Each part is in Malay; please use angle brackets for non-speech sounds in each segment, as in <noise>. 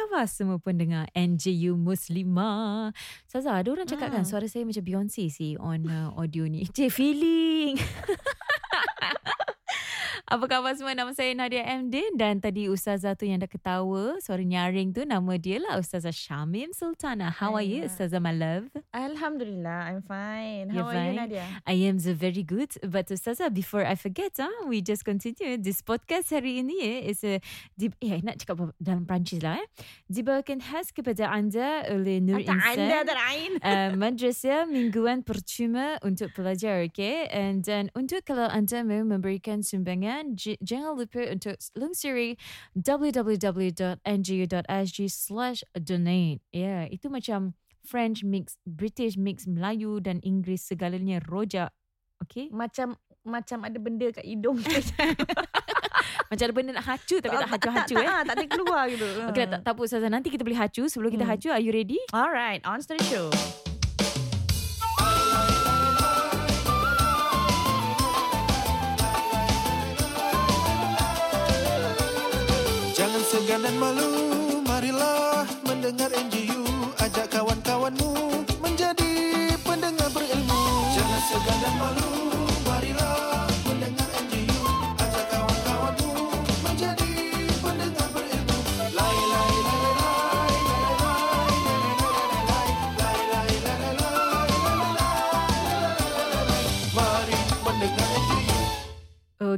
khabar semua pendengar NJU Muslimah? Saza, ada orang cakap kan Hmm. suara saya macam Beyonce sih on uh, audio ni. <laughs> Cik feeling. <laughs> Apa khabar semua? Nama saya Nadia Amdin dan tadi Ustazah tu yang dah ketawa, suara nyaring tu nama dia lah Ustazah Syamim Sultana. How are you. Ustazah my love? Alhamdulillah, I'm fine. You're How are you, fine? Nadia? I am so very good. But Ustazah, before I forget, ah, we just continue. This podcast hari ini eh, is a, di, eh, nak cakap dalam Perancis lah eh. Dibawakan khas kepada anda oleh Nur Anta anda Insan. terain. Uh, madrasah mingguan percuma untuk pelajar, okay? And then untuk kalau anda mahu memberikan sumbangan, j- jangan lupa untuk lungsuri www.ngu.sg slash donate. Ya, yeah, itu macam French mix, British mix, Melayu dan Inggeris segalanya rojak. Okay? Macam macam ada benda kat hidung. <laughs> Macam ada benda nak hacu tapi tak hacu-hacu tak, eh. tak, tak ada keluar gitu. <laughs> Okay, tak, tak apa Ustazah. Nanti kita boleh hacu. Sebelum kita Hmm. hacu, are you ready? Alright, on to the show. Jangan malu, marilah mendengar NGU.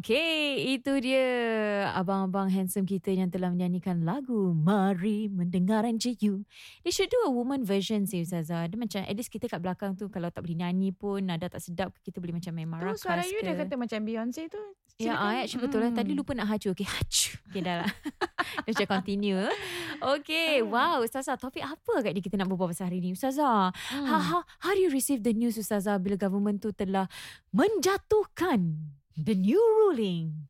Okay, itu dia abang-abang handsome kita yang telah menyanyikan lagu Mari Mendengar NJU. They should do a woman version sih Ustazah. Dia macam at least kita kat belakang tu kalau tak boleh nyanyi pun nada tak sedap kita boleh macam main Tu marakas suara you dah kata macam Beyonce tu. Ya, Silakan. ayat betul lah. Tadi Hmm. lupa nak hacu. Okay, hacu. Okay, dah lah. <laughs> Dia macam continue. Okay, wow. Ustazah, topik apa kat kita nak berbual pasal hari ni? Ustazah, Hmm. how, how, how do you receive the news Ustazah bila government tu telah menjatuhkan the new ruling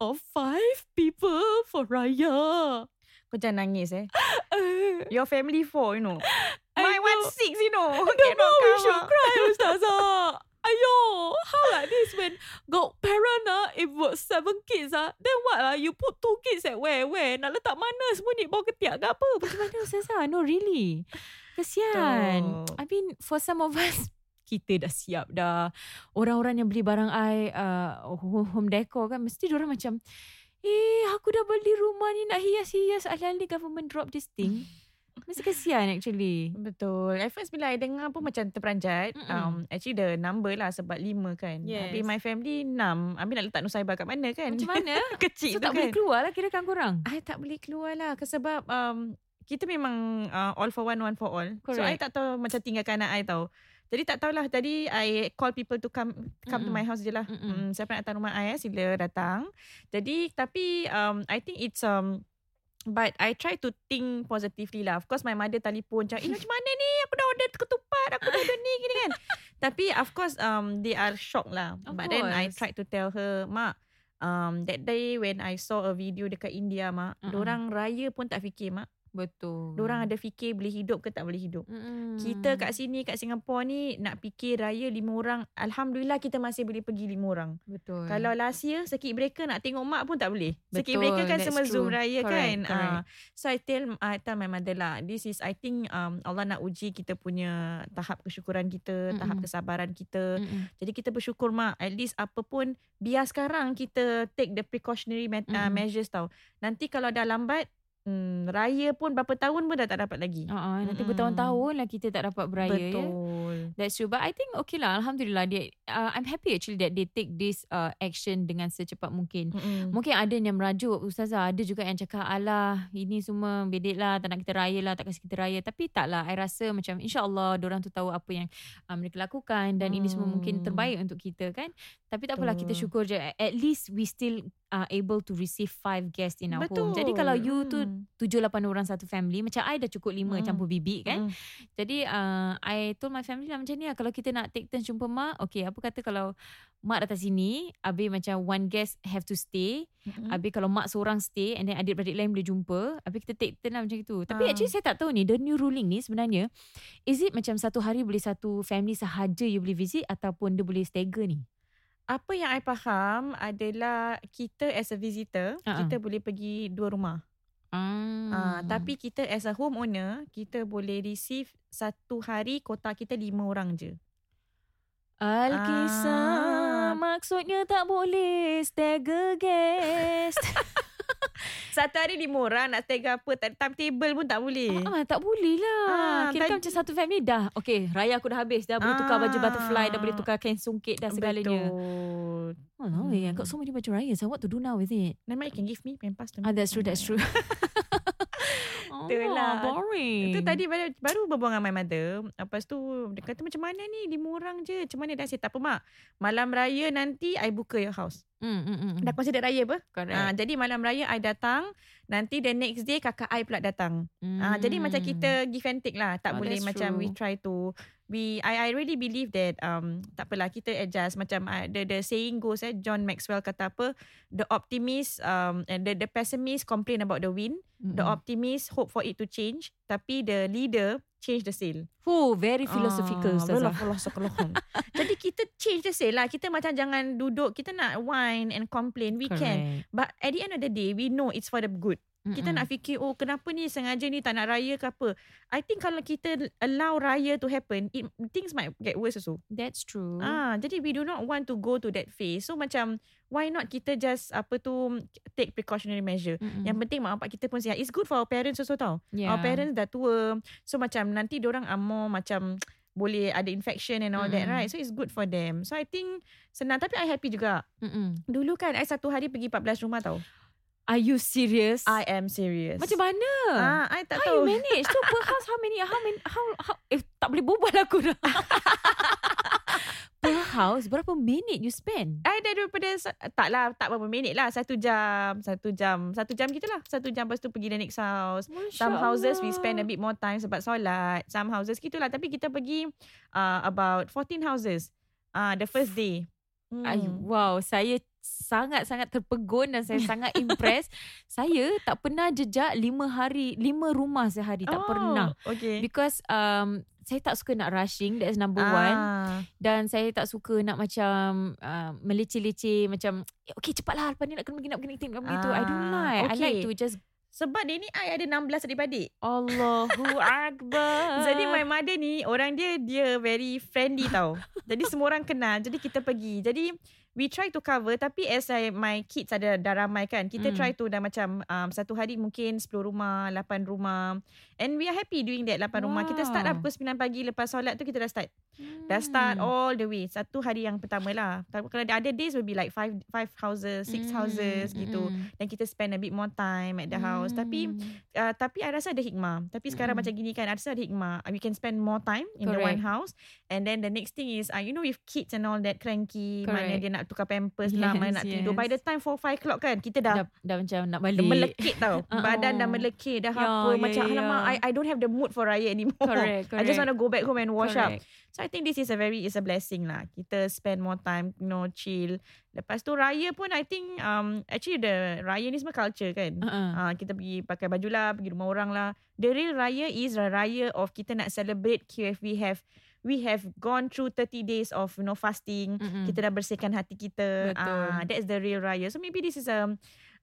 of five people for raya. Kau jangan nangis eh. Uh, <laughs> Your family four, you know. I My one know. six, you know. no, Cannot no, we should cry, <laughs> Ustazah. Ayo, how like this when got parent ah, if got seven kids ah, then what ah, you put two kids at where, where, nak letak mana semua ni, bawah ketiak ke apa? Macam mana Ustazah? No, really. Kesian. Betul. I mean, for some of us, kita dah siap dah. Orang-orang yang beli barang I, uh, home decor kan, mesti diorang macam, eh, aku dah beli rumah ni nak hias-hias. Alih-alih government drop this thing. <laughs> Mesti kesian actually. Betul. At first bila I dengar pun macam terperanjat. Mm-mm. Um, actually the number lah sebab lima kan. Yes. Habis my family enam. Habis nak letak Nusaibah kat mana kan? Macam mana? <laughs> Kecil So tu tak kan. boleh keluar lah kira kan korang. I tak boleh keluar lah. Sebab um, kita memang uh, all for one, one for all. So I Correct. tak tahu macam tinggalkan anak I tau. Jadi tak tahulah. Tadi I call people to come come to Mm-mm. my house je lah. Mm-mm. Mm, siapa nak datang rumah I eh, sila datang. Jadi tapi um, I think it's um, But I try to think positively lah. Of course my mother telefon macam, eh macam mana ni? Aku dah order ketupat. Aku dah order ni gini kan. <laughs> Tapi of course um, they are shocked lah. Of But then I course. tried to tell her, Mak, um, that day when I saw a video dekat India, Mak, Mm-mm. dorang raya pun tak fikir, Mak. Betul. Dorang ada fikir boleh hidup ke tak boleh hidup. Mm-mm. Kita kat sini, kat Singapura ni, nak fikir raya lima orang. Alhamdulillah kita masih boleh pergi lima orang. Betul. Kalau last year circuit breaker nak tengok mak pun tak boleh. Circuit Betul, breaker kan that's semua true. Zoom raya Correct, kan. correct. Ah, so I tell I tell my mother lah, this is I think um, Allah nak uji kita punya tahap kesyukuran kita, tahap Mm-mm. kesabaran kita. Mm-mm. Jadi kita bersyukur mak, at least apa pun biar sekarang kita take the precautionary me- uh, Mm-mm. measures tau. Nanti kalau dah lambat Hmm, raya pun berapa tahun pun dah tak dapat lagi. Uh-uh, nanti Mm-mm. bertahun-tahun lah kita tak dapat beraya ya. Betul. That's true. But I think okay lah. Alhamdulillah. Dia, uh, I'm happy actually that they take this uh, action dengan secepat mungkin. Mm-mm. Mungkin ada yang merajuk Ustazah Ada juga yang cakap Alah ini semua bedek lah Tak nak kita raya lah Tak kasi kita raya Tapi tak lah I rasa macam InsyaAllah Diorang tu tahu apa yang uh, Mereka lakukan Dan ini semua mungkin Hmm. terbaik untuk kita kan Tapi tak apalah Kita syukur je At least we still are able to receive five guests in our Betul. home Jadi kalau you tu Mm. Tujuh lapan orang satu family Macam I dah cukup lima Mm. Campur bibik kan Mm. Jadi uh, I told my family lah macam ni lah Kalau kita nak take turn jumpa mak Okay apa kata kalau Mak datang sini Habis macam one guest have to stay Mm-mm. Habis kalau mak seorang stay And then adik-beradik lain boleh jumpa Habis kita take turn lah macam itu Tapi Ah. actually saya tak tahu ni The new ruling ni sebenarnya Is it macam satu hari boleh satu family sahaja you boleh visit Ataupun dia boleh stagger ni Apa yang I faham adalah kita as a visitor, Ha-ha. kita boleh pergi dua rumah. Ah. Ah, tapi kita as a homeowner, kita boleh receive satu hari kota kita lima orang je. Alkisah Ah. maksudnya tak boleh stagger guest. <laughs> Satu hari lima orang nak ke apa, tak timetable pun tak boleh. ah, tak boleh lah. Ah, Kira kan macam satu family dah. Okay, raya aku dah habis. Dah boleh tukar baju Ah. butterfly. Dah boleh tukar kain sungkit dah segalanya. Betul. Oh, yeah. I Hmm. got so many baju raya. So what to do now with it? Nama you can give me pampas to Ah, that's true, that's true. <laughs> oh, Itulah. boring. Itu tadi baru, baru berbual dengan my mother. Lepas tu dia kata macam mana ni lima orang je. Macam mana dah saya tak apa mak. Malam raya nanti I buka your house. Mm, mm, mm. Dah consider raya apa? Correct. Ah, jadi malam raya I datang. Nanti the next day kakak I pula datang. Ah, jadi macam kita give and take lah. Tak Hmm. Oh, boleh macam we true. try to we I I really believe that um tak apalah kita adjust macam uh, the the saying goes eh John Maxwell kata apa the optimist um and the the pessimist complain about the wind the Mm-mm. optimist hope for it to change tapi the leader change the sail Oh, very philosophical. Ah, Ustazah. belah philosophical. <laughs> Jadi kita change the sail lah. Kita macam jangan duduk. Kita nak whine and complain. We can. Correct. But at the end of the day, we know it's for the good. Kita Mm-mm. nak fikir, oh kenapa ni sengaja ni tak nak raya ke apa. I think kalau kita allow raya to happen, it, things might get worse also. That's true. Ah, jadi we do not want to go to that phase. So macam, why not kita just apa tu take precautionary measure. Mm-mm. Yang penting mak bapak kita pun sihat. It's good for our parents also tau. yeah. Our parents dah tua. So macam nanti orang more macam <tsk> boleh ada infection and all that Mm-mm. right. So it's good for them. So I think senang. Tapi I happy juga. Mm-mm. Dulu kan I satu hari pergi 14 rumah tau. Are you serious? I am serious. Macam mana? Ah, I tak How you tahu. manage? So per house how many? How many? How? how eh tak boleh berbual aku dah. <laughs> per house berapa minit you spend? I dah daripada tak lah tak berapa minit lah satu jam satu jam satu jam gitulah satu jam lepas tu pergi the next house some houses we spend a bit more time sebab solat some houses gitulah tapi kita pergi uh, about 14 houses uh, the first day hmm. Ay, wow, saya sangat-sangat terpegun dan saya sangat impress. <laughs> saya tak pernah jejak lima hari, lima rumah sehari. Tak Oh, pernah. okay Because um, saya tak suka nak rushing. That's number one. ah. Dan saya tak suka nak macam uh, meleceh-leceh. Macam, eh, okay cepatlah. Lepas ni nak kena pergi, nak pergi, nak pergi, nak pergi tu. I don't Ah, like. I like okay. to just, sebab dia ni I ada 16 adik-beradik Allahu <laughs> Akbar. Jadi my mother ni orang dia dia very friendly tau. Jadi semua orang kenal. Jadi kita pergi. Jadi we try to cover tapi as I, my kids ada dah ramai kan. Kita Mm. try to dah macam um, satu hari mungkin 10 rumah, 8 rumah. And we are happy doing that 8 rumah. Kita start lah Wow. pukul 9 pagi lepas solat tu kita dah start. Dah start Hmm. all the way. Satu hari yang pertama lah. Tapi Kalau ada other days will be like five five houses, six Hmm, houses gitu. mm, Dan kita spend a bit more time at the house. Tapi mm. uh, tapi I rasa ada hikmah. Tapi sekarang Mm-mm. macam gini kan, I rasa ada hikmah. We can spend more time in the one Correct. house. And then the next thing is, uh, you know with kids and all that cranky, mana Correct. dia nak tukar pampers lah, mana Yes, nak tidur. By yes. the time 4-5 o'clock kan, kita dah, dah, dah macam nak dah balik. melekit tau. <laughs> Uh-uh. Badan dah melekit, dah Ya, apa. ya, macam, ya, alamak, ya. I, I don't have the mood for raya anymore. Correct, <laughs> I just want to go back home and wash up. Correct. So I think this is a very is a blessing lah. Kita spend more time, you know, chill. Lepas tu raya pun I think um actually the raya ni semua culture kan. Uh-uh. Ah, kita pergi pakai baju lah, pergi rumah orang lah. The real raya is a raya of kita nak celebrate we have we have gone through 30 days of you know fasting. Mm-mm. Kita dah bersihkan hati kita. Ah, that's the real raya. So maybe this is a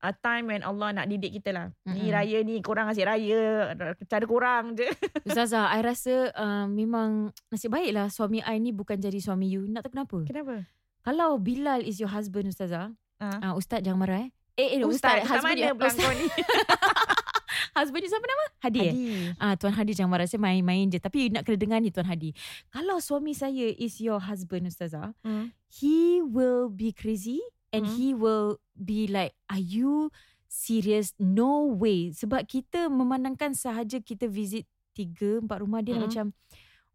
a time when Allah nak didik kita lah. Ni Mm-mm. raya ni korang asyik raya, cara korang je. <laughs> Ustazah, I rasa uh, memang nasib baiklah suami I ni bukan jadi suami you. Nak tahu kenapa? Kenapa? Kalau Bilal is your husband Ustazah, Ah. uh, Ustaz jangan marah eh. Eh, eh Ustaz, Ustaz, husband mana you, pula Ustaz, ni? <laughs> husband you siapa nama? Hadi. eh? Hadi. Ah, Tuan Hadi jangan marah. Saya main-main je. Tapi you nak kena dengar ni Tuan Hadi. Kalau suami saya is your husband Ustazah, Hmm. he will be crazy and Hmm. he will be like, are you serious? No way. Sebab kita memandangkan sahaja kita visit tiga, empat rumah dia Mm-mm. macam,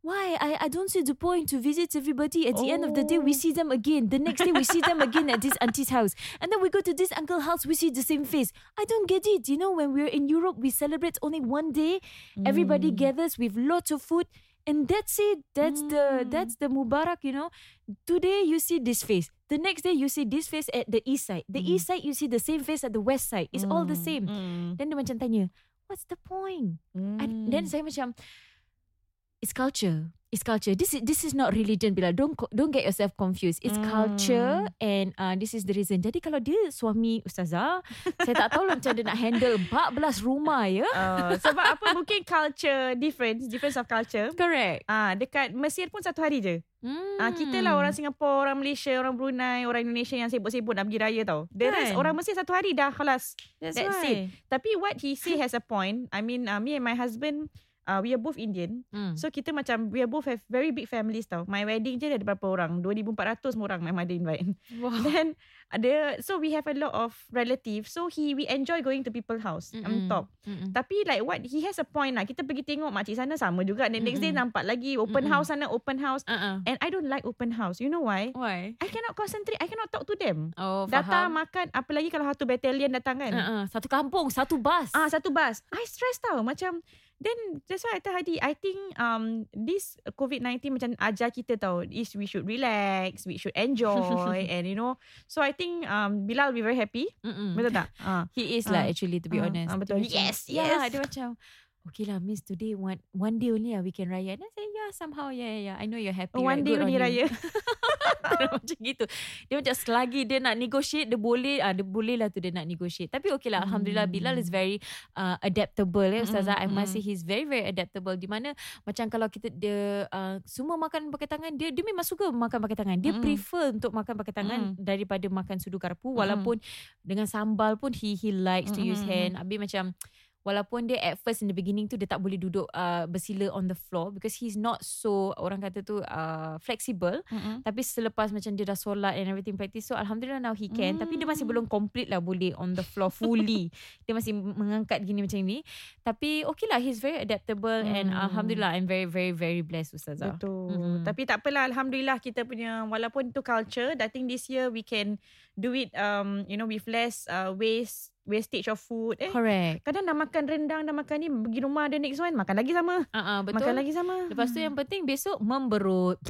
why? I I don't see the point to visit everybody. At the end of the day, we Oh. see them again. The next day, we see them again at this auntie's house. And then we go to this uncle's house, we see the same face. I don't get it. You know, when we're in Europe, we celebrate only one day. Everybody Hmm. gathers with lots of food. And that's it. That's the Mm. that's the Mubarak, you know. Today you see this face. The next day you see this face at the east side. The Mm. east side you see the same face at the west side. It's all the Hmm. same. Hmm. Then dia macam tanya, what's the point? I, then Hmm. saya macam, it's culture. It's culture. This is this is not religion bila. Don't don't get yourself confused. It's Hmm. culture and uh, this is the reason. Jadi kalau dia suami ustazah, saya tak tahu lah macam dia nak handle 14 rumah ya. Uh, sebab apa mungkin culture difference, difference of culture. Correct. Ah, dekat Mesir pun satu hari je. Hmm. Ah, kita lah orang Singapura, orang Malaysia, orang Brunei, orang Indonesia yang sibuk-sibuk nak pergi raya tau. The rest Kan? orang Mesir satu hari dah kelas. That's, that's why. Tapi what he say has a point. I mean, uh, me and my husband, uh, we are both Indian. Hmm. So kita macam, we are both have very big families tau. My wedding je ada berapa orang? 2,400 semua orang my mother invite. Wow. <laughs> Then ada so we have a lot of relatives. So he we enjoy going to people's house. Mm-mm. I'm top. Mm-mm. Tapi like what he has a point lah. Kita pergi tengok makcik sana sama juga. Then next day Mm-mm. nampak lagi open Mm-mm. house sana open house. Uh-uh. And I don't like open house. You know why? Why? I cannot concentrate. I cannot talk to them. Oh, Datang faham. makan apalagi kalau satu battalion datang kan. Uh-uh. Satu kampung, satu bas. Ah satu bus. I stress tau macam then that's why I tell Hadi I think um this COVID-19 macam ajar kita tau is we should relax, we should enjoy <laughs> and you know. So I think um Bilal will be very happy. Mm-mm. Betul tak? Ah. <laughs> He is lah Ah. actually to be Ah, honest. Dia betul. macam, Yes, Yeah, yes. dia macam Okay lah miss today one one day only lah we can raya. And I say yeah somehow yeah yeah yeah. I know you're happy. Oh, one right? day Good on only you." raya. <laughs> <laughs> macam gitu. Dia macam selagi dia nak negotiate dia boleh ah dia boleh lah tu dia nak negotiate. Tapi okay lah alhamdulillah Bilal is very uh, adaptable ya ustazah. I must say he's very very adaptable di mana macam kalau kita dia uh, semua makan pakai tangan dia dia memang suka makan pakai tangan. Dia Mm-mm. prefer untuk makan pakai tangan Mm-mm. daripada makan sudu garpu walaupun dengan sambal pun he he likes to use hand. Habis macam Walaupun dia at first in the beginning tu dia tak boleh duduk uh, bersila on the floor because he's not so orang kata tu uh, flexible Mm-mm. tapi selepas macam dia dah solat and everything practice so alhamdulillah now he can tapi dia masih Mm. belum complete lah boleh on the floor fully <laughs> dia masih mengangkat gini macam ni tapi okay lah he's very adaptable and Mm. alhamdulillah I'm very very very blessed ustazah Betul. Mm-mm. Tapi tak apalah alhamdulillah kita punya walaupun itu culture, I think this year we can do it um you know with less uh, waste wastage of food eh. correct Kadang dah makan rendang, dah makan ni, pergi rumah ada next one, makan lagi sama. uh-uh, betul Makan lagi sama. Lepas tu yang penting besok memberut. <laughs>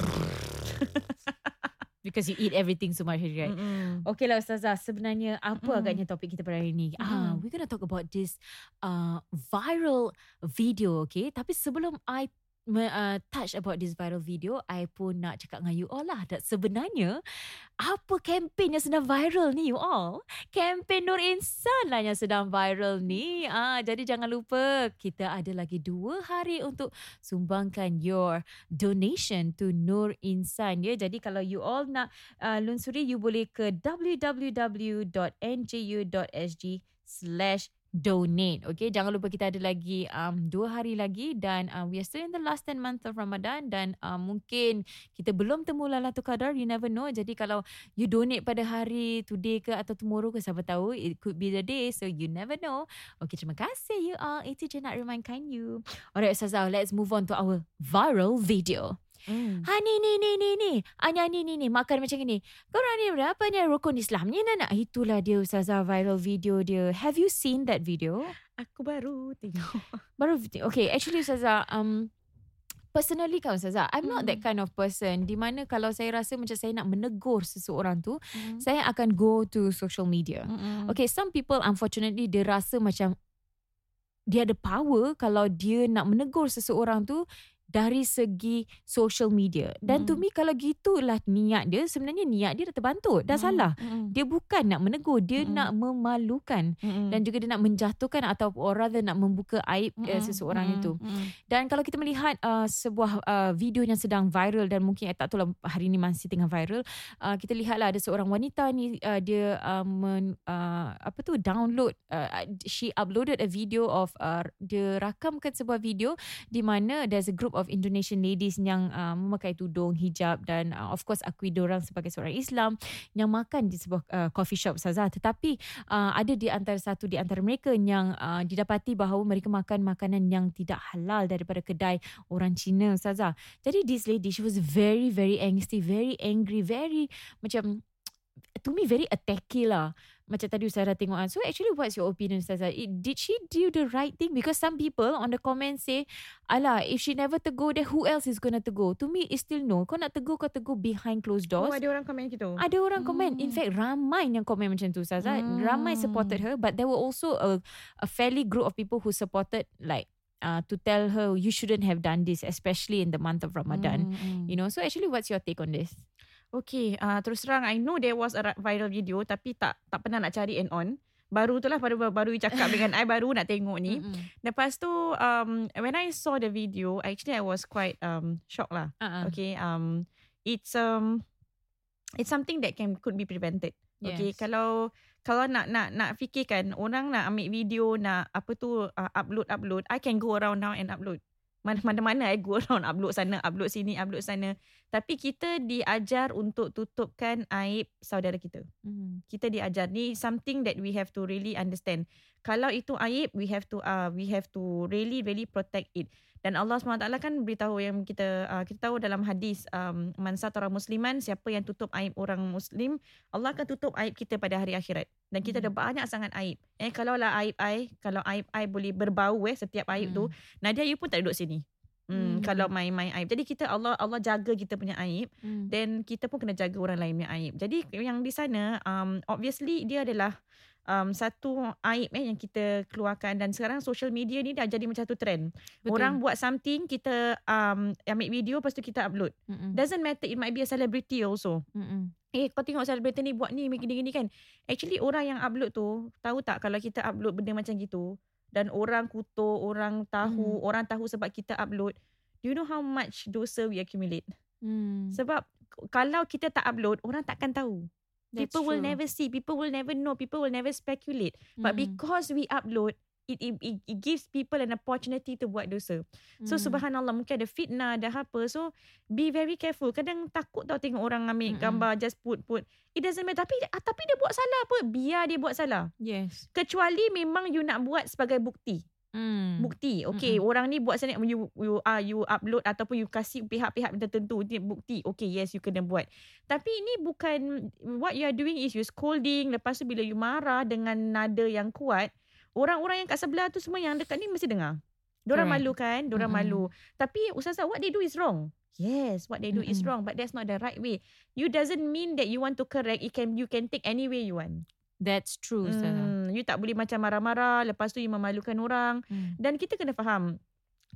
Because you eat everything so much right? Mm-mm. Okay lah Ustazah, sebenarnya apa Mm-mm. agaknya topik kita pada hari ni? Ah, Mm-mm. we're gonna talk about this uh, viral video, okay? Tapi sebelum I uh, touch about this viral video, I pun nak cakap dengan you all lah. Dat sebenarnya, apa kempen yang sedang viral ni you all? Kempen Nur Insan lah yang sedang viral ni. Ah, jadi jangan lupa, kita ada lagi dua hari untuk sumbangkan your donation to Nur Insan. Ya, jadi kalau you all nak uh, lunsuri, you boleh ke www.nju.sg slash donate. Okay, jangan lupa kita ada lagi um, dua hari lagi dan um, we are still in the last 10 month of Ramadan dan um, mungkin kita belum temu Lailatul Qadar, you never know. Jadi kalau you donate pada hari today ke atau tomorrow ke siapa tahu, it could be the day so you never know. Okay, terima kasih you all. Itu je nak remindkan you. Alright, Ustazah, let's move on to our viral video. Mm. Ha ni ni ni ni ni. Anya ni ni ni makan macam ni. Korang ni berapa ni rukun Islam ni nak itulah dia Ustazah viral video dia. Have you seen that video? Aku baru tengok. <laughs> Baru okay actually Ustazah um Personally kan Ustazah I'm not that kind of person Di mana kalau saya rasa Macam saya nak menegur Seseorang tu Mm. Saya akan go to social media Mm-mm. Okay some people Unfortunately Dia rasa macam Dia ada power Kalau dia nak menegur Seseorang tu dari segi social media. Dan to Mm. me kalau gitulah niat dia, sebenarnya niat dia dah terbantut. Dah Mm. salah. Mm-mm. Dia bukan nak menegur, dia Mm-mm. nak memalukan Mm-mm. dan juga dia nak menjatuhkan atau or rather nak membuka aib uh, Mm-mm. seseorang Mm-mm. itu. Mm-mm. Dan kalau kita melihat uh, sebuah uh, video yang sedang viral dan mungkin I tak tahu lah hari ni masih tengah viral, uh, kita lihatlah ada seorang wanita ni uh, dia uh, men, uh, apa tu download uh, she uploaded a video of uh, dia rakamkan sebuah video di mana there's a group of Indonesian ladies yang uh, memakai tudung hijab dan uh, of course akui orang sebagai seorang Islam yang makan di sebuah uh, coffee shop Saza tetapi uh, ada di antara satu di antara mereka yang uh, didapati bahawa mereka makan makanan yang tidak halal daripada kedai orang Cina Saza. Jadi this lady she was very very angsty, very angry, very macam to me very attacky lah. Macam tadi Ustazah tengok kan. So actually what's your opinion Ustazah? It, did she do the right thing? Because some people on the comment say, Alah, if she never tegur, then who else is gonna tegur? To me, it's still no. Kau nak tegur, kau tegur behind closed Oh, doors. ada orang komen gitu. Ada orang komen. In Hmm. fact, ramai yang komen macam tu Ustazah. Hmm. Ramai supported her. But there were also a, a fairly group of people who supported like uh, to tell her you shouldn't have done this especially in the month of Ramadan. Mm, mm. You know, so actually what's your take on this? Okay, uh, terus terang I know there was a ra- viral video tapi tak tak pernah nak cari and on. Baru tu lah baru baru cakap dengan I baru nak tengok ni. Mm-mm. Lepas tu um when I saw the video, actually I was quite um shocked lah. Uh-uh. Okay, um it's um it's something that can could be prevented. Okay, Yes. kalau kalau nak nak nak fikirkan orang nak ambil video nak apa tu uh, upload upload, I can go around now and upload. Mana mana mana I go around upload sana, upload sini, upload sana. Tapi kita diajar untuk tutupkan aib saudara kita. Mm. Kita diajar ni something that we have to really understand. Kalau itu aib, we have to uh, we have to really really protect it. Dan Allah SWT kan beritahu yang kita uh, kita tahu dalam hadis um, man satara musliman siapa yang tutup aib orang muslim Allah akan tutup aib kita pada hari akhirat. Dan kita ada Hmm. banyak sangat aib. Eh kalau lah aib ai, kalau aib ai boleh berbau eh setiap aib tu, Nadia you pun tak duduk sini. Hmm, Hmm. kalau main-main aib. Jadi kita Allah Allah jaga kita punya aib Mm. then kita pun kena jaga orang lain punya aib. Jadi yang di sana um, obviously dia adalah um, satu aib eh yang kita keluarkan dan sekarang social media ni dah jadi macam satu trend. Betul. Orang buat something kita um, ambil video lepas tu kita upload. Mm-mm. Doesn't matter it might be a celebrity also. Mm-mm. Eh kau tengok selebriti ni buat ni gini-gini kan. Actually orang yang upload tu tahu tak kalau kita upload benda macam gitu dan orang kutuk, orang tahu, Hmm. orang tahu sebab kita upload. Do you know how much dosa we accumulate? Mm. Sebab kalau kita tak upload, orang takkan tahu. That's people will true. never see, people will never know, people will never speculate. But Mm. because we upload, it, it it gives people an opportunity to buat dosa. So Mm. subhanallah mungkin ada fitnah, ada apa. So be very careful. Kadang takut tau tengok orang ambil Mm-mm. gambar just put put. It doesn't matter. Tapi ah, tapi dia buat salah apa? Biar dia buat salah. Yes. Kecuali memang you nak buat sebagai bukti. Mm. Bukti. Okay, Mm-mm. orang ni buat sana you you ah you upload ataupun you kasih pihak-pihak tertentu ni bukti. Okay, yes you kena buat. Tapi ini bukan what you are doing is you scolding lepas tu bila you marah dengan nada yang kuat, orang-orang yang kat sebelah tu semua yang dekat ni mesti dengar. Diorang Correct. malu kan? Diorang Mm-mm. malu. Tapi ustazah what they do is wrong. Yes, what they do is Mm-mm. wrong but that's not the right way. You doesn't mean that you want to correct. It can you can take any way you want. That's true. Hmm, you tak boleh macam marah-marah lepas tu you memalukan orang. Mm. Dan kita kena faham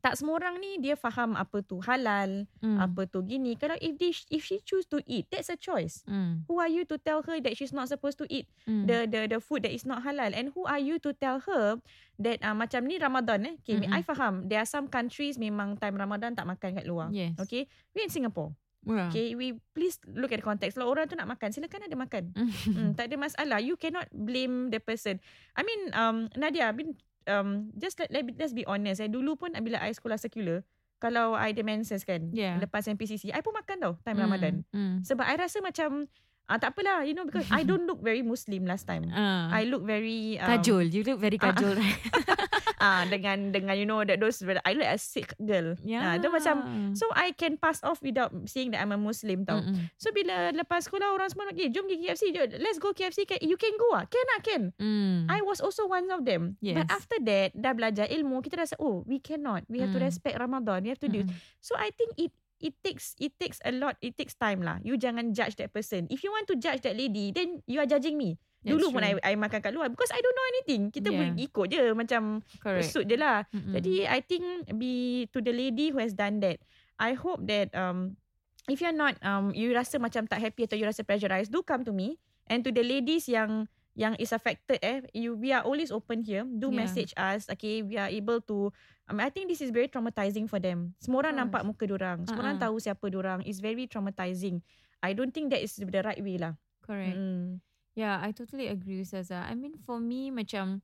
tak semua orang ni dia faham apa tu halal, Mm. apa tu gini. Kalau if they, if she choose to eat, that's a choice. Mm. Who are you to tell her that she's not supposed to eat Mm. the the the food that is not halal? And who are you to tell her that uh, macam ni Ramadan eh? Okay, Mm-mm. I faham. There are some countries memang time Ramadan tak makan kat luar. Yes. Okay, we in Singapore. Yeah. Okay, we please look at the context. Kalau orang tu nak makan, silakan ada makan. <laughs> Hmm, tak ada masalah. You cannot blame the person. I mean, um, Nadia, I mean, um, just let, let let's be honest. Eh, dulu pun bila I sekolah sekular, kalau I ada menses kan, Yeah. lepas MPCC, I pun makan tau time Mm, Ramadan. Mm. Sebab I rasa macam, ah tak apalah, you know, because I don't look very Muslim last time. Ah. I look very um, kajol. You look very ah, kajol. <laughs> ah dengan dengan you know that those I look a sick girl. yeah. Ah, tu macam so I can pass off without saying that I'm a Muslim tau. Mm-mm. So bila lepas sekolah orang semua nak pergi, jom pergi KFC. Let's go KFC. You can go ah. Can ah, can. Mm. I was also one of them. But Yes. after that, dah belajar ilmu, kita rasa, oh, we cannot. We have to Mm. respect Ramadan. We have to do. Mm-mm. So I think it it takes it takes a lot. It takes time lah. You jangan judge that person. If you want to judge that lady, then you are judging me. That's Dulu pun I, true. I makan kat luar because I don't know anything. Kita Yeah. boleh ikut je macam Correct. suit je lah. Mm-mm. Jadi I think be to the lady who has done that. I hope that um if you're not um you rasa macam tak happy atau you rasa pressurized, do come to me. And to the ladies yang yang is affected eh, you we are always open here. Do Yeah. message us. Okay, we are able to I mean, I think this is very traumatizing for them. Semua orang nampak muka diorang. Semua orang Uh-uh. tahu siapa diorang. It's very traumatizing. I don't think that is the right way lah. Correct. Mm. Yeah, I totally agree with Saza. I mean, for me, macam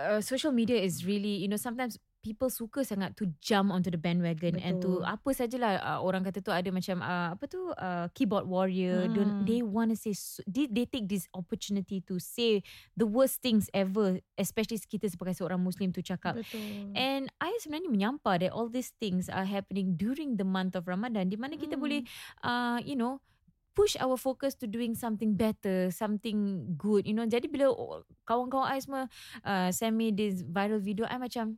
uh, social media is really, you know, sometimes people suka sangat to jump onto the bandwagon and to Betul. apa sajalah uh, orang kata tu ada macam uh, apa tu uh, keyboard warrior. Mm. Don't they want to say so, they, they take this opportunity to say the worst things ever, especially kita sebagai seorang Muslim tu cakap. Betul. And I sebenarnya menyampah that all these things are happening during the month of Ramadan di mana kita Mm. boleh uh, you know push our focus to doing something better, something good, you know. Jadi bila kawan-kawan I semua uh, send me this viral video, I macam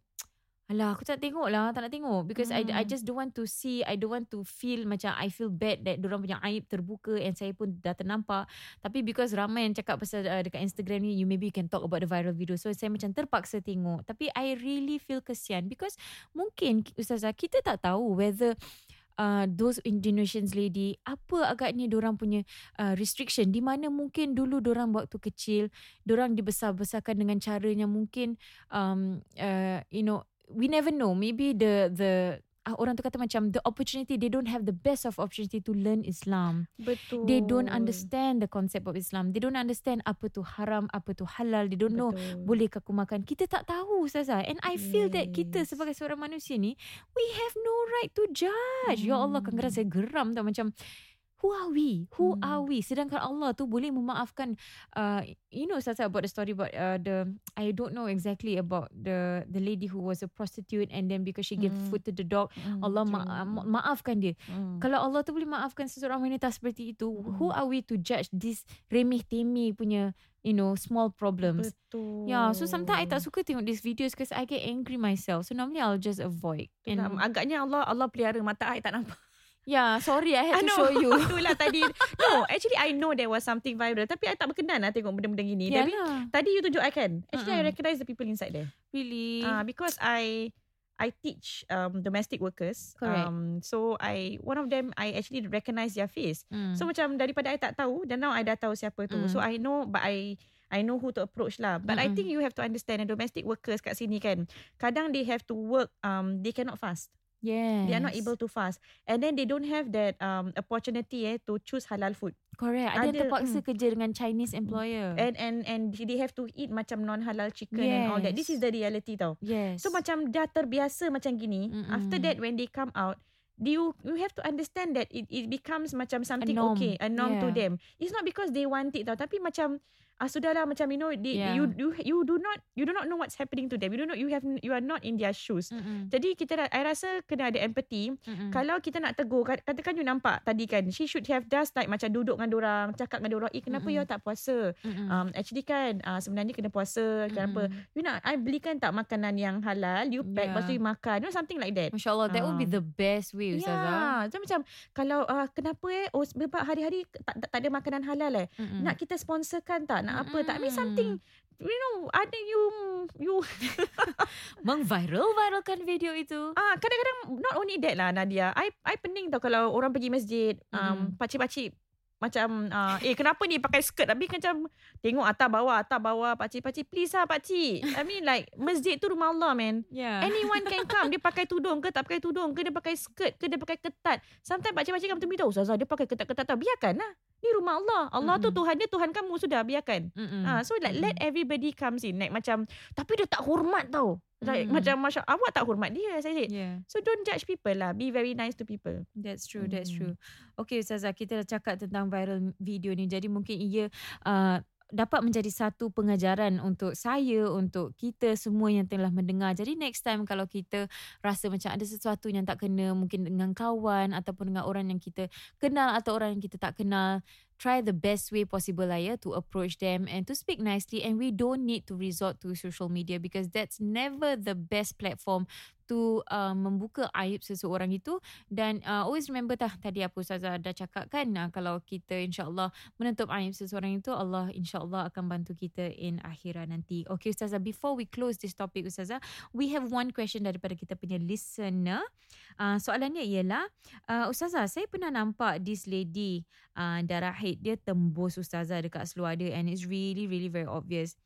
Alah aku tak tengok lah Tak nak tengok. Because I, I Hmm. just don't want to see I don't want to feel Macam I feel bad That orang punya aib terbuka And saya pun dah ternampak. Tapi because ramai yang cakap Pasal uh, dekat Instagram ni You maybe you can talk about the viral video. So saya macam terpaksa tengok. Tapi I really feel kesian Because Mungkin Ustazah Kita tak tahu Whether Uh, those Indonesians lady apa agaknya orang punya uh, restriction. Di mana mungkin dulu orang waktu kecil orang dibesar-besarkan dengan caranya mungkin um, uh, you know we never know maybe the the uh, orang tu kata macam the opportunity they don't have the best of opportunity to learn Islam Betul. they don't understand the concept of Islam they don't understand apa tu haram apa tu halal they don't know Betul. boleh ke aku makan kita tak tahu Ustazah and I feel that kita Yes. sebagai seorang manusia ni we have no right to judge ya Allah Hmm. kadang-kadang saya geram tau macam who are we who Hmm. are we sedangkan Allah tu boleh memaafkan uh, you know Ustazah about the story about uh, the I don't know exactly about the the lady who was a prostitute and then because she gave Hmm. food to the dog Hmm, Allah betul. ma- ma- maafkan dia Hmm. kalau Allah tu boleh maafkan seseorang wanita seperti itu Mm. who are we to judge this remeh temeh punya you know small problems Betul. Yeah, so sometimes I tak suka tengok these videos because I get angry myself. So normally I'll just avoid. Itulah, And agaknya Allah Allah pelihara mata I tak nampak. Yeah, sorry I had I to know. show you. <laughs> Itulah tadi. No, actually I know there was something viral tapi I tak berkenan lah tengok benda-benda gini. yeah Tapi lah. tadi you tunjuk I kan. Actually I Mm-mm. recognize the people inside there. Really. Ah, because I I teach um domestic workers. Correct. Um so I one of them I actually recognize their face. Mm. So macam daripada I tak tahu dan now I dah tahu siapa tu. Mm. So I know but I I know who to approach lah. But I Mm-mm. think you have to understand that domestic workers kat sini kan. Kadang they have to work um they cannot fast. Yes. They are not able to fast. And then they don't have that um opportunity eh to choose halal food. Correct. Ada Ada, terpaksa mm. kerja dengan Chinese employer. And and and they have to eat macam non halal chicken and all that. This Yes. is the reality tau. yes. So macam dah terbiasa macam gini. Mm-mm. After that when they come out, you you have to understand that it it becomes macam something norm. okay, a norm to Yeah. them. It's not because they want it tau, tapi macam ah sudahlah macam you know they, Yeah. you you you do not you do not know what's happening to them. You do not you have you are not in their shoes. Mm-mm. Jadi kita I rasa kena ada empathy. Mm-mm. Kalau kita nak tegur kat- Katakan you nampak Tadi kan She should have just like Macam duduk dengan orang Cakap dengan orang Eh kenapa Mm-mm. you tak puasa Mm-mm. um, Actually kan uh, Sebenarnya kena puasa Kenapa Mm-mm. You nak I belikan tak Makanan yang halal You pack Yeah. Lepas tu you makan You know something like that Masya Allah, that would be Um, the best way, Ustazah. Ya, so macam kalau uh, kenapa eh oh sebab hari-hari tak, tak, tak ada makanan halal eh. Mm-mm. Nak kita sponsorkan tak? Nak apa tak? I mean something you know ada you you <laughs> Mengviral-viralkan video itu. Ah, kadang-kadang not only that lah Nadia. I I pening tau kalau orang pergi masjid, um, Mm. pakcik-pakcik macam uh, eh kenapa ni pakai skirt tapi macam tengok atas bawah atas bawah pakcik-pakcik please lah pakcik. I mean like masjid tu rumah Allah man. Yeah. Anyone can come Dia pakai tudung ke Tak pakai tudung ke Dia pakai skirt ke Dia pakai ketat Sometimes pakcik-pakcik kamu tu tahu Ustazah dia pakai ketat-ketat tau Biarkan lah Ni rumah Allah Allah tu Mm-mm. Tuhan dia Tuhan kamu sudah Biarkan. Ah, So like let everybody comes in Like macam Tapi dia tak hormat tau Like Mm-mm. macam Masya awak tak hormat dia Saya said Yeah. So don't judge people lah Be very nice to people That's true, that's Hmm. true. Okay Ustazah, kita dah cakap tentang viral video ni. Jadi mungkin ia uh, dapat menjadi satu pengajaran untuk saya, untuk kita semua yang telah mendengar. Jadi next time kalau kita rasa macam ada sesuatu yang tak kena mungkin dengan kawan ataupun dengan orang yang kita kenal atau orang yang kita tak kenal, try the best way possible lah ya to approach them and to speak nicely and we don't need to resort to social media because that's never the best platform to uh, membuka aib seseorang itu dan uh, always remember tah tadi apa Ustazah dah cakap kan uh, kalau kita insyaAllah menutup aib seseorang itu Allah insyaAllah akan bantu kita in akhirat nanti. Okay Ustazah before we close this topic Ustazah we have one question daripada kita punya listener. Uh, soalannya ialah uh, Ustazah saya pernah nampak this lady uh, darah haid dia tembus Ustazah dekat seluar dia and it's really really very obvious.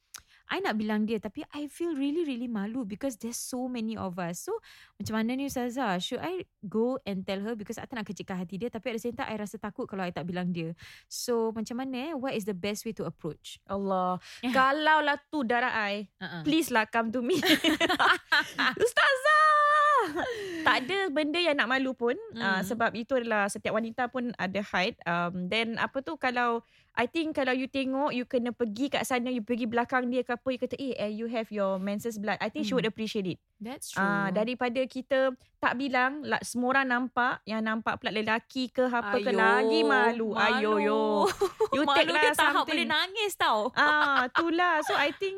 I nak bilang dia tapi I feel really really malu because there's so many of us. So macam mana ni Ustazah? Should I go and tell her because I tak nak kecikkan hati dia tapi at the same time I rasa takut kalau I tak bilang dia. So macam mana eh? What is the best way to approach? Allah <laughs> Kalau lah tu darah I Uh-uh. Please lah come to me <laughs> <laughs> Ustazah <laughs> Tak ada benda yang nak malu pun mm. uh. Sebab itu adalah Setiap wanita pun ada haid um, Then apa tu Kalau I think kalau you tengok You kena pergi kat sana You pergi belakang dia ke apa You kata eh, eh you have your menses blood I think she Mm. would appreciate it That's true. Ah, Daripada kita Tak bilang like, Semua orang nampak Yang nampak pula lelaki ke Apa ke lagi malu, Ayo yo You <laughs> malu take lah dia tahap boleh nangis tau. Ah, <laughs> itulah. So I think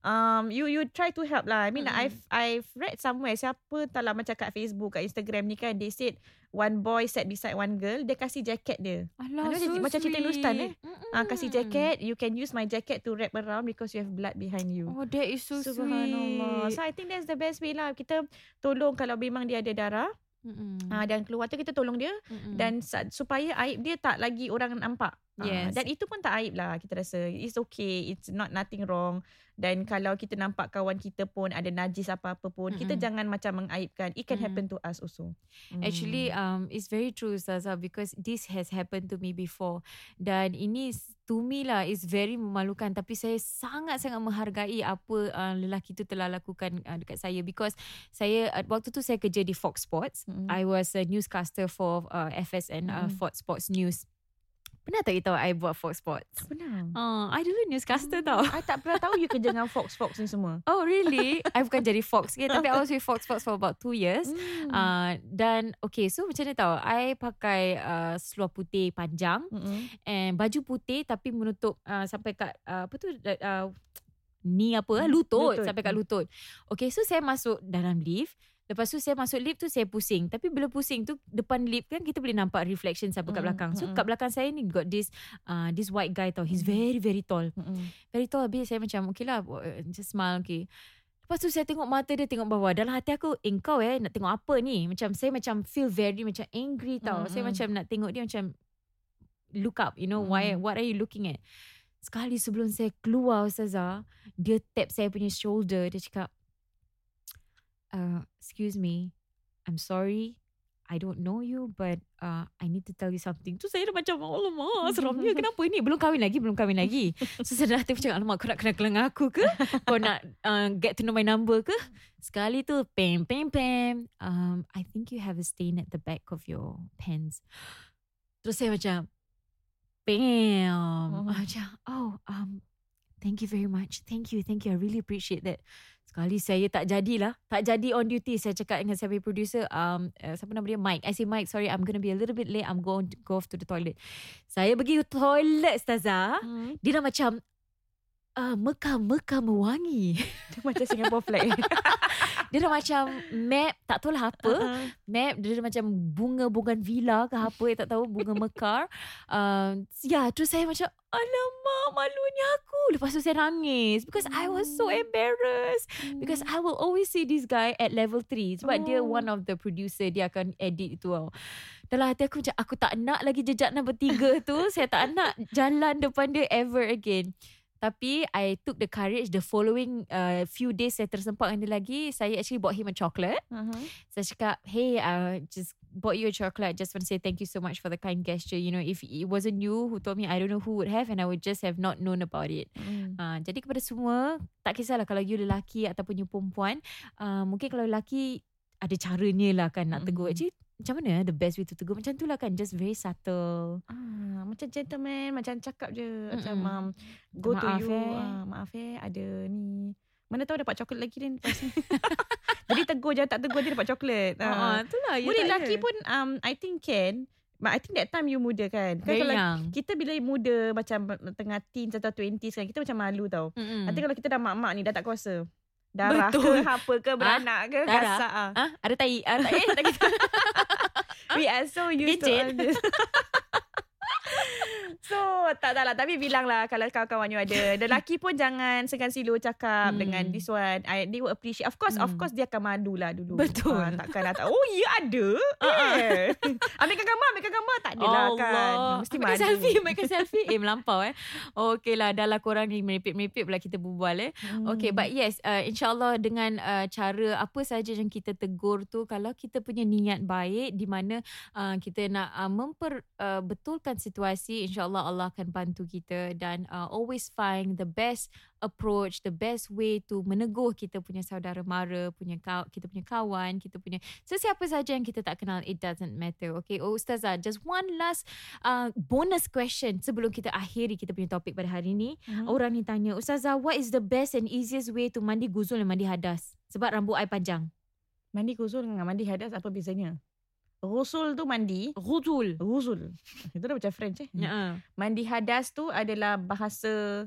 um you you try to help lah. I mean Mm-mm. I've I've read somewhere siapa tak lah macam kat Facebook, kat Instagram ni kan they said one boy sat beside one girl, dia kasih jacket dia. Alah, Macam- so macam cerita Hindustan, eh? Mm-mm. Ah kasih jacket, you can use my jacket to wrap around because you have blood behind you. Oh, that is so Subhanallah. sweet. So I think that's the best way lah. Kita tolong kalau memang dia ada darah Mm-mm. ah, dan keluar tu kita tolong dia Mm-mm. dan sa- supaya aib dia tak lagi orang nampak. Ah, Yes. dan itu pun tak aib lah kita rasa. It's okay. It's not nothing wrong. Dan kalau kita nampak kawan kita pun ada najis apa-apa pun, kita Mm-mm. jangan macam mengaibkan. It can Mm. happen to us also. Mm. Actually, um, it's very true, Ustazah, because this has happened to me before. Dan ini to me lah is very memalukan. Tapi saya sangat-sangat menghargai apa uh, lelaki tu telah lakukan uh, dekat saya. Because saya, uh, waktu tu saya kerja di Fox Sports. Mm-mm. I was a newscaster for uh, FSN, uh, Mm. Fox Sports News. Pernah tak you tahu I buat Fox Sports? tak pernah. Uh, I dulu newscaster tau. I tak pernah tahu you kerja dengan Fox Fox ni semua. <laughs> Oh really? <laughs> I bukan jadi Fox ke Tapi I was with Fox Sports for about two years Hmm. uh, Dan okay so macam ni tau I pakai uh, seluar putih panjang Mm-mm. And baju putih Tapi menutup uh, Sampai kat uh, Apa tu uh, Ni apa Hmm, hmm, lutut, lutut. Sampai kat Hmm. lutut Okay so saya masuk dalam lift Lepas tu saya masuk lift tu Saya pusing Tapi bila pusing tu Depan lift kan Kita boleh nampak reflection Siapa kat Mm, belakang So mm-mm. kat belakang saya ni Got this uh, This white guy tau He's Mm. very very tall Mm-mm. Very tall Habis saya macam Okay lah uh, Just smile okay Lepas tu saya tengok mata dia Tengok bawah Dalam hati aku Eh kau eh Nak tengok apa ni Macam saya macam Feel very macam angry tau Saya Mm-mm. macam nak tengok dia Macam Look up You know why Mm. What are you looking at Sekali sebelum saya keluar Ustazah Dia tap saya punya shoulder Dia cakap uh, Excuse me I'm sorry I don't know you but uh, I need to tell you something. Tu saya dah macam alamak seramnya <laughs> kenapa ni? Belum kahwin lagi, belum kahwin lagi. <laughs> So saya dah macam alamak kau nak kenal dengan aku ke? Kau nak uh, get to know my number ke? Sekali tu pam pam pam. Um, I think you have a stain at the back of your pants. Terus saya macam bam. Mhm. Macam oh um thank you very much. Thank you, thank you. I really appreciate that. Sekali saya tak jadilah. Tak jadi on duty. Saya cakap dengan saya punya producer. Um, uh, siapa nama dia? Mike. I say, Mike, sorry. I'm going to be a little bit late. I'm going to go off to the toilet. Saya pergi toilet, Stazah. Mm. Dia dah macam, uh, Mekah-Mekah mewangi. <laughs> Dia macam Singapore flag. <laughs> Dia dah macam map, tak tahu lah apa. Uh-huh. Map, dia dah macam bunga villa ke apa. Saya tak tahu, bunga mekar. <laughs> Um, ya, terus saya macam, alamak malunya aku. Lepas tu saya nangis. Because I was so embarrassed. Because I will always see this guy at level 3 Sebab dia Oh. one of the producer Dia akan edit itu tau Dalam hati aku macam Aku tak nak lagi jejak nombor tiga tu Saya tak nak jalan depan dia ever again tapi I took the courage The following uh, few days Saya tersempak dengan dia lagi Saya actually bought him a chocolate Uh-huh. Saya cakap Hey uh, just bought you a chocolate Just want to say thank you so much For the kind gesture You know If it wasn't you Who told me I don't know who would have And I would just have not known about it Mm. Ha, jadi kepada semua, tak kisahlah kalau you lelaki ataupun you perempuan, uh, mungkin kalau lelaki ada caranya lah kan nak tegur. Mm. Actually, macam mana eh, the best way to tegur? Macam tu lah kan, just very subtle. Ah, macam gentleman, macam cakap je. Macam Mm-mm. um, go Maaf to you. eh. Ah, maaf eh, ada ni. Mana tahu dapat coklat lagi lepas ni. <laughs> Jadi tegur je, tak tegur je dapat coklat. Uh, Ah. itulah. Boleh lelaki pun um, I think can. But I think that time you muda kan. Kan kalau young. kita bila muda macam tengah teens atau 20s kan, kita macam malu tau. Mm-mm. Nanti kalau kita dah mak-mak ni dah tak kuasa. Darah Betul. ke apa ke beranak ke darah? gasak ah. Ah, ada tai. Ah, tak, eh, tak kisah. We are so used to Gadget. all this. <laughs> <laughs> So tak tak lah Tapi bilang lah Kalau kawan-kawan you ada <laughs> Lelaki pun jangan Segan silo cakap Hmm. Dengan this one I, They will appreciate Of course Of Hmm. course dia akan malu lah dulu Betul. Ah, Takkan lah tak, Oh ya ada <laughs> eh. Ambilkan gambar Ambilkan gambar Tak ada lah kan Mesti Ambilkan malu selfie, ambilkan selfie. Eh, melampau eh. Okay lah, dah lah korang ni meripik-meripik pula kita berbual eh. Hmm. Okay, but yes, uh, insyaAllah dengan uh, cara apa saja yang kita tegur tu, kalau kita punya niat baik di mana uh, kita nak uh, memperbetulkan uh, situasi, insyaAllah Allah akan bantu kita dan uh, always find the best approach, the best way to meneguh kita punya saudara mara, punya kaw, kita punya kawan, kita punya sesiapa saja yang kita tak kenal, it doesn't matter. Okay, oh Ustazah, just one last uh, bonus question sebelum kita akhiri kita punya topik pada hari ni. Mhm. Orang ni tanya, Ustazah, what is the best and easiest way to mandi guzul dan mandi hadas? Sebab rambut I panjang. Mandi ghusul dengan mandi hadas Apa bezanya Ghusul tu mandi Guzul. Ghusul Itu dah macam French eh Ya. Mandi hadas tu adalah bahasa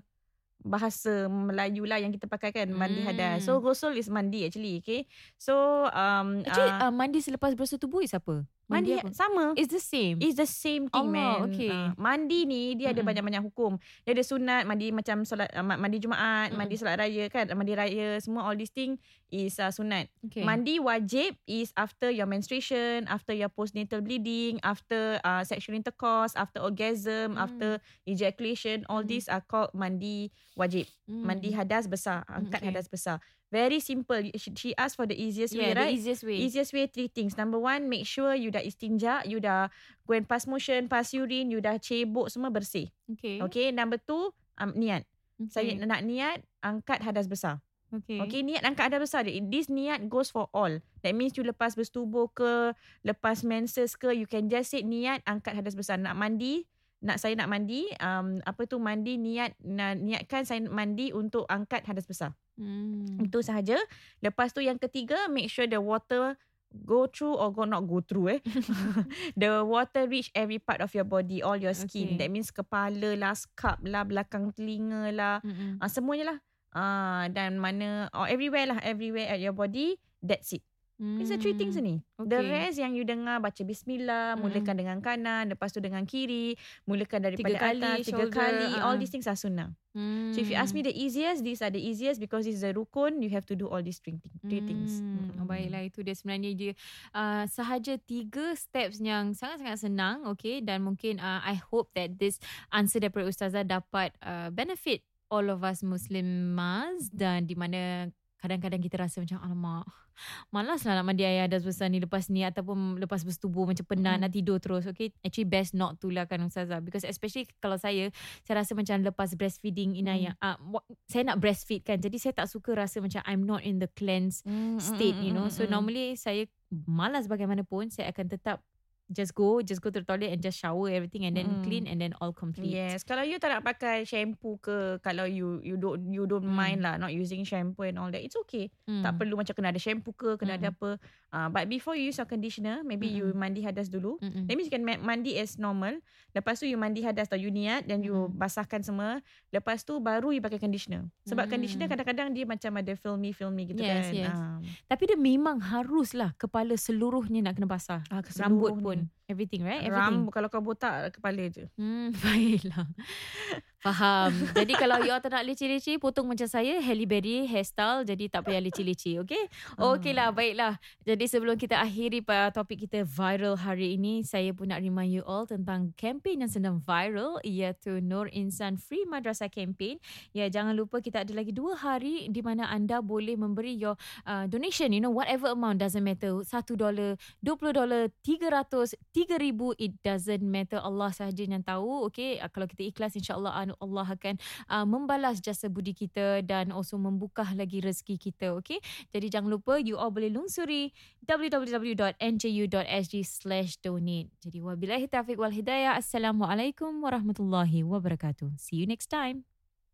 bahasa Melayu lah yang kita pakai kan mandi hadas. So Hmm. ghusl is mandi actually, okay? So um Actually, uh, uh, mandi selepas bersuh tubuh is apa? Mandi apa? sama. It's the same. It's the same thing Allah, man. okay. Uh, mandi ni dia ada Mm-mm. banyak-banyak hukum. Dia ada sunat, mandi macam solat uh, ma- mandi Jumaat, Mm-mm. mandi solat raya kan, mandi raya, semua all these thing is uh, sunat. okay. Mandi wajib is after your menstruation, after your postnatal bleeding, after uh, sexual intercourse, after orgasm, Mm. after ejaculation, all Mm. these are called mandi wajib. Hmm. Mandi hadas besar, angkat okay. hadas besar. Very simple. She, she asked for the easiest way, Yeah, right? the easiest way. Easiest way three things. Number one, make sure you dah istinja, you dah go and pass motion, pass urine, you dah cebok semua bersih. Okay. Okay, number two, um, niat. okay. Saya nak niat angkat hadas besar. Okay. Okay, niat angkat hadas besar. This niat goes for all. That means you lepas bersetubuh ke, lepas menses ke, you can just say niat angkat hadas besar. Nak mandi, nak saya nak mandi, um, apa tu mandi niat, na, niatkan saya mandi untuk angkat hadas besar. Hmm. Itu sahaja. Lepas tu yang ketiga, make sure the water go through or go not go through eh. <laughs> <laughs> the water reach every part of your body, all your skin. Okay. That means kepala lah, scalp lah, belakang telinga lah. Ah semuanya lah. Ah dan mana or everywhere lah, everywhere at your body, that's it. It's the three things Hmm. ni. The Okay. rest yang you dengar baca bismillah, Mm-mm. mulakan dengan kanan, lepas tu dengan kiri, mulakan daripada Tiga kali, atas, tiga shoulder, kali, all ah. these things are sunnah. Hmm. So if you ask me the easiest, these are the easiest because this is the rukun, you have to do all these three, three things. Hmm, oh, baiklah itu dia sebenarnya dia uh, sahaja tiga steps yang sangat-sangat senang okay dan mungkin uh, I hope that this answer daripada ustazah dapat uh, benefit all of us muslimas dan di mana kadang-kadang kita rasa macam alamak malas lah nak mandi air hadas besar ni lepas ni ataupun lepas bersetubuh macam penat Mm. nak tidur terus. Okay actually best not to lah kan ustazah. Because especially kalau saya saya rasa macam lepas breastfeeding Inaya uh, wa- saya nak breastfeed kan jadi saya tak suka rasa macam I'm not in the cleanse state you know. so normally saya malas bagaimanapun saya akan tetap just go just go to the toilet and just shower everything and then Mm. clean and then all complete Yes, kalau you tak nak pakai shampoo ke, kalau you you don't you don't Hmm. mind lah not using shampoo and all that, it's okay. Hmm. Tak perlu macam kena ada shampoo ke, kena ada Mm-mm. apa. Uh, but before you use your conditioner, maybe you Mm-mm. mandi hadas dulu. Mm-mm. That means you can ma- mandi as normal. Lepas tu you mandi hadas atau you niat then you Mm-mm. basahkan semua. Lepas tu baru you pakai conditioner. Sebab Mm. conditioner kadang-kadang dia macam ada filmy-filmy gitu Yes, kan. yes. Ah. tapi dia memang haruslah kepala seluruhnya nak kena basah Ah, rambut keseluruhnya. Pun everything right everything Rambut kalau kau botak kepala je. Hmm, <laughs> baiklah. Faham. Jadi kalau you all tak nak leceh-leceh, potong macam saya, Halle Berry hairstyle. Jadi tak payah leceh-leceh, okay? Okay lah, baiklah. Jadi sebelum kita akhiri topik kita viral hari ini, saya pun nak remind you all tentang campaign yang sedang viral, iaitu Nur Insan Free Madrasah Campaign. Ya, jangan lupa kita ada lagi dua hari di mana anda boleh memberi your uh, donation, you know, whatever amount, doesn't matter. $1, $20, $300, $3,000, it doesn't matter. Allah sahaja yang tahu, okay? Uh, kalau kita ikhlas, insyaAllah Allah akan uh, membalas jasa budi kita dan also membuka lagi rezeki kita, okay? Jadi jangan lupa, you all boleh lungsuri www.nju.sg slash donate. Jadi wabillahi taufiq wal hidayah. Assalamualaikum warahmatullahi wabarakatuh. See you next time.